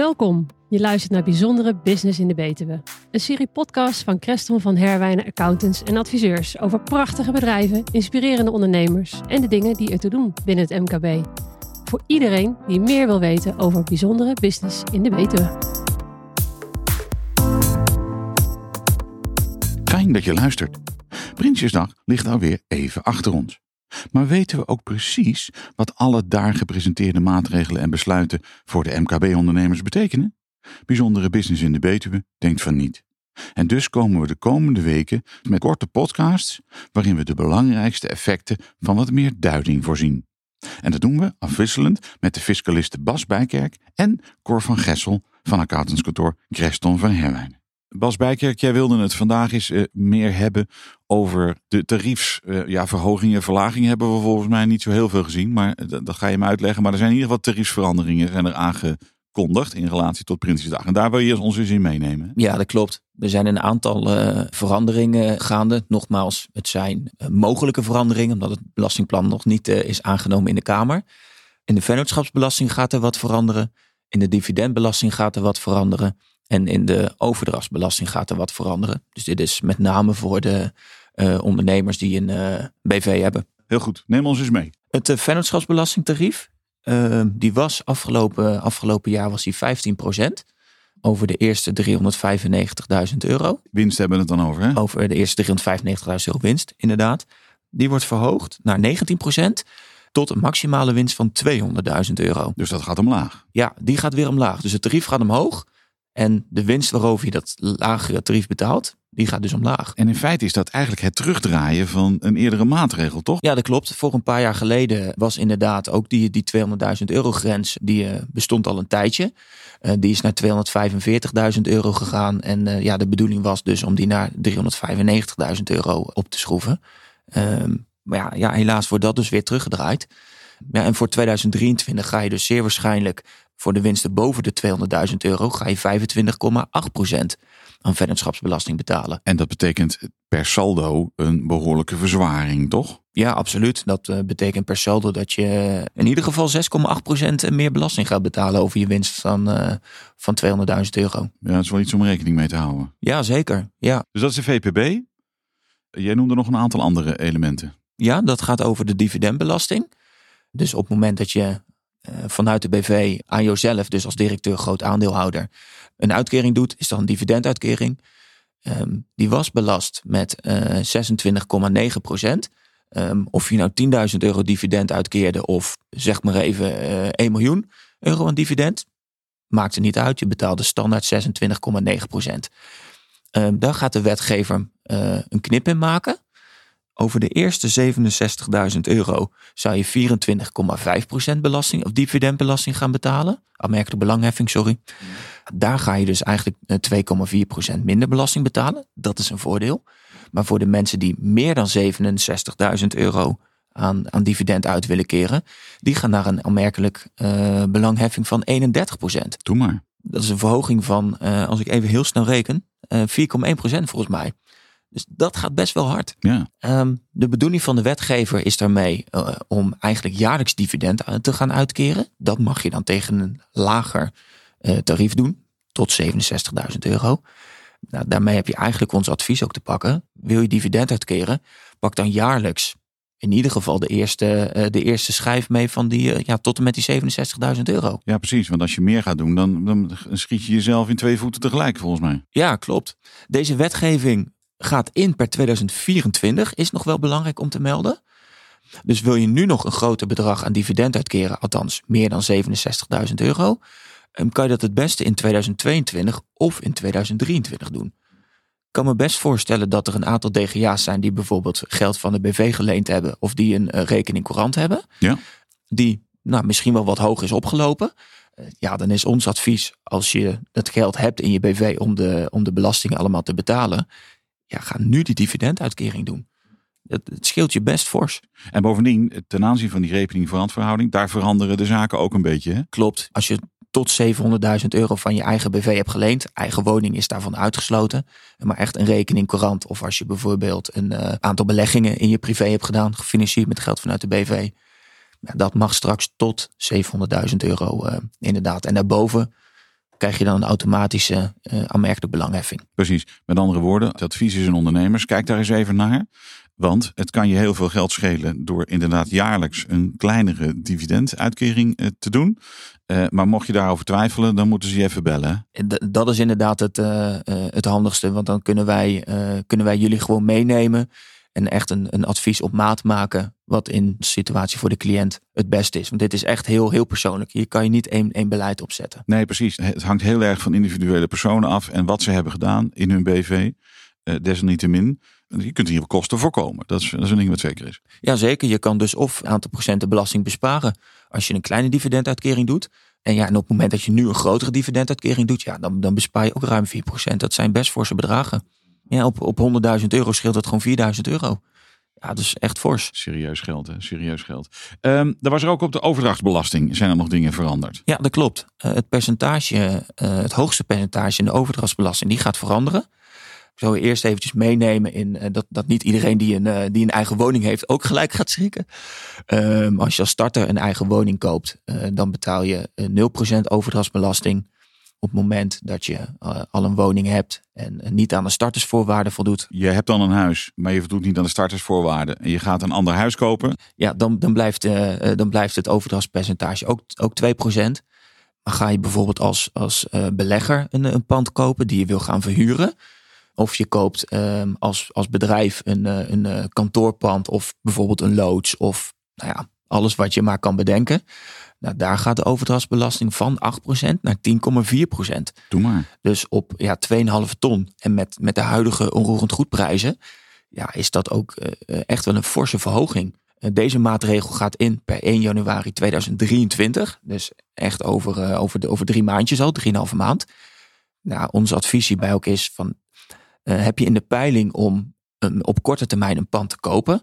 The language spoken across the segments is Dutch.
Welkom. Je luistert naar Bijzondere Business in de Betuwe. Een serie podcast van Creston van Herwijnen Accountants en adviseurs over prachtige bedrijven, inspirerende ondernemers en de dingen die er te doen binnen het MKB. Voor iedereen die meer wil weten over bijzondere business in de Betuwe. Fijn dat je luistert. Prinsjesdag ligt alweer even achter ons. Maar weten we ook precies wat alle daar gepresenteerde maatregelen en besluiten voor de MKB-ondernemers betekenen? Bijzondere Business in de Betuwe denkt van niet. En dus komen we de komende weken met korte podcasts waarin we de belangrijkste effecten van wat meer duiding voorzien. En dat doen we afwisselend met de fiscalisten Bas Bijkerk en Cor van Gessel van accountantskantoor Creston van Herwijnen. Bas Bijkerk, jij wilde het vandaag eens uh, meer hebben over de tariefsverhogingen. Ja, verhogingen, verlagingen hebben we volgens mij niet zo heel veel gezien. Maar dat ga je me uitleggen. Maar er zijn in ieder geval tariefsveranderingen zijn er aangekondigd in relatie tot Prinsjesdag. En daar wil je ons eens in meenemen. Ja, dat klopt. Er zijn een aantal uh, veranderingen gaande. Nogmaals, het zijn mogelijke veranderingen, omdat het belastingplan nog niet is aangenomen in de Kamer. In de vennootschapsbelasting gaat er wat veranderen. In de dividendbelasting gaat er wat veranderen. En in de overdrachtsbelasting gaat er wat veranderen. Dus dit is met name voor de uh, ondernemers die een uh, BV hebben. Heel goed, neem ons eens mee. Het uh, vennootschapsbelastingtarief, die was afgelopen, afgelopen jaar was die 15% over de eerste 395.000 euro. Winst hebben we het dan over, hè? Over de eerste 395.000 euro winst, inderdaad. Die wordt verhoogd naar 19% tot een maximale winst van 200.000 euro. Dus dat gaat omlaag? Ja, die gaat weer omlaag. Dus het tarief gaat omhoog. En de winst waarover je dat lagere tarief betaalt, die gaat dus omlaag. En in feite is dat eigenlijk het terugdraaien van een eerdere maatregel, toch? Ja, dat klopt. Voor een paar jaar geleden was inderdaad ook die, die 200.000 euro grens, die uh, bestond al een tijdje. Uh, die is naar 245.000 euro gegaan. En uh, ja, de bedoeling was dus om die naar 395.000 euro op te schroeven. maar ja, ja, helaas wordt dat dus weer teruggedraaid. Ja, en voor 2023 ga je dus zeer waarschijnlijk voor de winsten boven de 200.000 euro ga je 25,8% aan vennootschapsbelasting betalen. En dat betekent per saldo een behoorlijke verzwaring, toch? Ja, absoluut. Dat uh, betekent per saldo dat je in ieder geval 6,8% meer belasting gaat betalen over je winst van, uh, van 200.000 euro. Ja, dat is wel iets om rekening mee te houden. Ja, zeker. Ja. Dus dat is de VPB. Jij noemde nog een aantal andere elementen. Ja, dat gaat over de dividendbelasting. Dus op het moment dat je uh, vanuit de BV aan jezelf, dus als directeur groot aandeelhouder, een uitkering doet, is dat een dividenduitkering. Um, die was belast met uh, 26,9 procent. Um, of je nou 10.000 euro dividend uitkeerde of zeg maar even uh, 1 miljoen euro aan dividend, maakt er niet uit. Je betaalde standaard 26,9 procent. Um, daar gaat de wetgever een knip in maken. Over de eerste 67.000 euro zou je 24,5% belasting of dividendbelasting gaan betalen. Aanmerkelijke belangheffing, sorry. Daar ga je dus eigenlijk 2,4% minder belasting betalen. Dat is een voordeel. Maar voor de mensen die meer dan 67.000 euro aan, aan dividend uit willen keren, die gaan naar een aanmerkelijk uh, belangheffing van 31%. Doe maar. Dat is een verhoging van, uh, als ik even heel snel reken, uh, 4,1% volgens mij. Dus dat gaat best wel hard. Ja. Um, de bedoeling van de wetgever is daarmee uh, om eigenlijk jaarlijks dividend te gaan uitkeren. Dat mag je dan tegen een lager uh, tarief doen, tot 67.000 euro. Nou, daarmee heb je eigenlijk ons advies ook te pakken. Wil je dividend uitkeren, pak dan jaarlijks in ieder geval de eerste, uh, de eerste schijf mee van die, ja, tot en met die 67.000 euro. Ja, precies. Want als je meer gaat doen, dan, dan schiet je jezelf in twee voeten tegelijk, volgens mij. Ja, klopt. Deze wetgeving gaat in per 2024, is nog wel belangrijk om te melden. Dus wil je nu nog een groter bedrag aan dividend uitkeren, althans meer dan 67.000 euro, kan je dat het beste in 2022 of in 2023 doen. Ik kan me best voorstellen dat er een aantal DGA's zijn die bijvoorbeeld geld van de BV geleend hebben of die een rekening courant hebben. Ja. Die nou, misschien wel wat hoog is opgelopen. Ja, dan is ons advies als je het geld hebt in je BV om de, om de belastingen allemaal te betalen ja, ga nu die dividenduitkering doen. Het, het, scheelt je best fors. En bovendien, ten aanzien van die rekening-verantverhouding, daar veranderen de zaken ook een beetje. Hè? Klopt. Als je tot 700.000 euro van je eigen BV hebt geleend, eigen woning is daarvan uitgesloten. Maar echt een rekening courant of als je bijvoorbeeld een uh, aantal beleggingen in je privé hebt gedaan, gefinancierd met geld vanuit de BV. dat mag straks tot 700.000 euro uh, inderdaad. En daarboven krijg je dan een automatische uh, aanmerkelijke belangheffing. Precies. Met andere woorden, het advies is aan ondernemers. Kijk daar eens even naar. Want het kan je heel veel geld schelen door inderdaad jaarlijks een kleinere dividenduitkering eh, te doen. Uh, maar mocht je daarover twijfelen, dan moeten ze je even bellen. Dat is inderdaad het, uh, het handigste. Want dan kunnen wij, kunnen wij jullie gewoon meenemen. En echt een, een advies op maat maken. Wat in de situatie voor de cliënt het beste is. Want dit is echt heel, heel persoonlijk. Hier kan je niet één, één beleid opzetten. Nee, precies. Het hangt heel erg van individuele personen af. En wat ze hebben gedaan in hun BV. desalniettemin je kunt hier kosten voorkomen. Dat is, dat is een ding wat zeker is. Ja, zeker. Je kan dus of een aantal procenten belasting besparen als je een kleine dividenduitkering doet. En ja, en op het moment dat je nu een grotere dividenduitkering doet, ja, dan, dan bespaar je ook ruim 4%. Dat zijn best forse bedragen. Ja, op, op 100.000 euro scheelt dat gewoon 4.000 euro. Ja, dat is echt fors. Serieus geld, hè? Serieus geld. Um, er was er ook op de overdrachtsbelasting. Zijn er nog dingen veranderd? Ja, dat klopt. Uh, het percentage, uh, het hoogste percentage in de overdrachtsbelasting, die gaat veranderen zou eerst eventjes meenemen in uh, dat, dat niet iedereen die een, die een eigen woning heeft ook gelijk gaat schrikken. Um, als je als starter een eigen woning koopt, dan betaal je 0% overdrachtsbelasting. Op het moment dat je al een woning hebt en niet aan de startersvoorwaarden voldoet. Je hebt dan een huis, maar je voldoet niet aan de startersvoorwaarden. En je gaat een ander huis kopen. Ja, dan, dan, blijft, dan blijft het overdrachtspercentage ook, ook 2%. Maar ga je bijvoorbeeld als, als belegger een, een pand kopen die je wil gaan verhuren of je koopt um, als, als bedrijf een, eh, een, een kantoorpand of bijvoorbeeld een loods of nou ja, alles wat je maar kan bedenken. Nou, daar gaat de overdrachtsbelasting van 8% naar 10,4%. Doe maar. Dus op ja, 2,5 ton. En met, met de huidige onroerend goedprijzen ja, is dat ook uh, echt wel een forse verhoging. Uh, deze maatregel gaat in per 1 januari 2023. Dus echt over, uh, over, de, over drie maandjes al, drieënhalve maand. Nou, ons advies hierbij ook is van heb je in de peiling om um, op korte termijn een pand te kopen,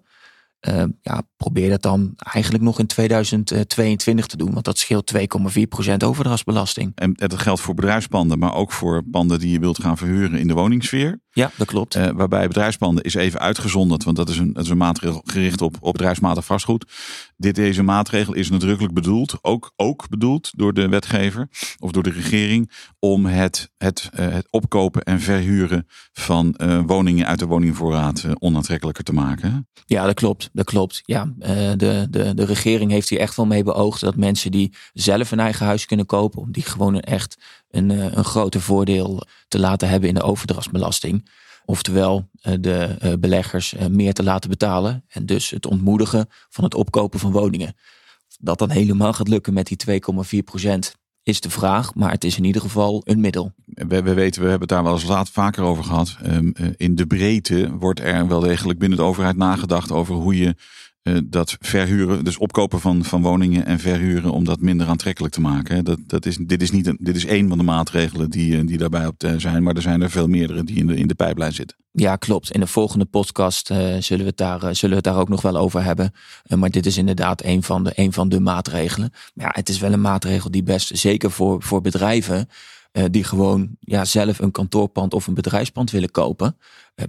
uh, ja, probeer dat dan eigenlijk nog in 2022 te doen. Want dat scheelt 2,4% overdrachtsbelasting. En dat geldt voor bedrijfspanden, maar ook voor panden die je wilt gaan verhuren in de woningsfeer. Ja, dat klopt. Uh, waarbij bedrijfspanden is even uitgezonderd, want dat is een, dat is een maatregel gericht op, op bedrijfsmatig vastgoed. Dit, deze maatregel is nadrukkelijk bedoeld, ook, ook bedoeld door de wetgever of door de regering, om het, het, uh, het opkopen en verhuren van woningen uit de woningvoorraad onaantrekkelijker te maken. Ja, dat klopt. Dat klopt. Ja, de, de, de regering heeft hier echt wel mee beoogd dat mensen die zelf een eigen huis kunnen kopen, om die gewoon echt een, een groter voordeel te laten hebben in de overdrachtsbelasting. Oftewel eh, de eh, beleggers eh, meer te laten betalen. En dus het ontmoedigen van het opkopen van woningen. Dat dan helemaal gaat lukken met die 2,4 procent is de vraag, maar het is in ieder geval een middel. We, we weten, we hebben het daar wel eens laat vaker over gehad. Um, in de breedte wordt er wel degelijk binnen de overheid nagedacht over hoe je dat verhuren, dus opkopen van, van woningen en verhuren om dat minder aantrekkelijk te maken. Dat, dat is, dit, is niet een, dit is één van de maatregelen die, die daarbij op te zijn, maar er zijn er veel meerdere die in de, in de pijplijn zitten. Ja, klopt. In de volgende podcast zullen, we het daar, zullen we daar ook nog wel over hebben. Maar dit is inderdaad een van de, een van de maatregelen. Maar ja, het is wel een maatregel die best, zeker voor, voor bedrijven, die gewoon ja, zelf een kantoorpand of een bedrijfspand willen kopen.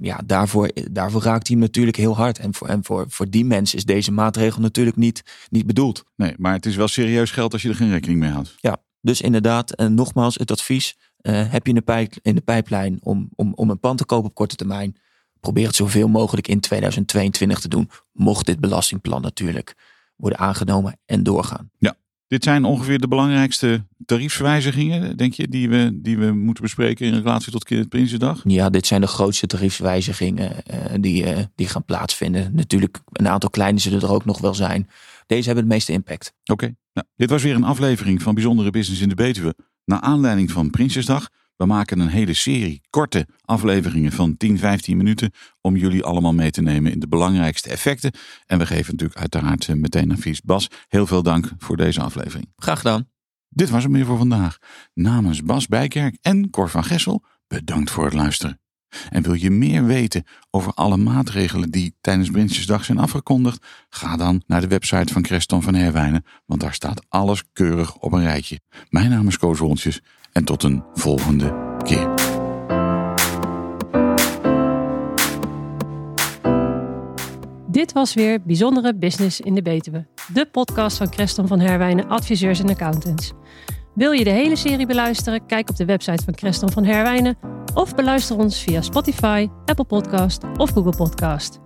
ja, daarvoor, daarvoor raakt hij natuurlijk heel hard. En, voor, en voor, voor die mensen is deze maatregel natuurlijk niet, niet bedoeld. Nee, maar het is wel serieus geld als je er geen rekening mee houdt. Ja, dus inderdaad, en nogmaals, het advies uh, heb je in de, pijp, in de pijplijn om, om, om een pand te kopen op korte termijn. Probeer het zoveel mogelijk in 2022 te doen. Mocht dit belastingplan natuurlijk worden aangenomen en doorgaan. Ja, dit zijn ongeveer de belangrijkste tariefswijzigingen, denk je, die we, die we moeten bespreken in relatie tot Prinsjesdag? Ja, dit zijn de grootste tariefswijzigingen uh, die, uh, die gaan plaatsvinden. Natuurlijk, een aantal kleine zullen er ook nog wel zijn. Deze hebben het meeste impact. Oké, okay. nou, dit was weer een aflevering van Bijzondere Business in de Betuwe. Naar aanleiding van Prinsjesdag. We maken een hele serie korte afleveringen van 10, 15 minuten om jullie allemaal mee te nemen in de belangrijkste effecten. En we geven natuurlijk uiteraard eh, meteen advies. Bas, heel veel dank voor deze aflevering. Graag gedaan. Dit was het meer voor vandaag. Namens Bas Bijkerk en Cor van Gessel, bedankt voor het luisteren. En wil je meer weten over alle maatregelen die tijdens Prinsjesdag zijn afgekondigd? Ga dan naar de website van Creston van Herwijnen, want daar staat alles keurig op een rijtje. Mijn naam is Koos Woltjes en tot een volgende keer. Dit was weer Bijzondere Business in de Betuwe, de podcast van Creston van Herwijnen Adviseurs en Accountants. Wil je de hele serie beluisteren? Kijk op de website van Creston van Herwijnen of beluister ons via Spotify, Apple Podcast of Google Podcast.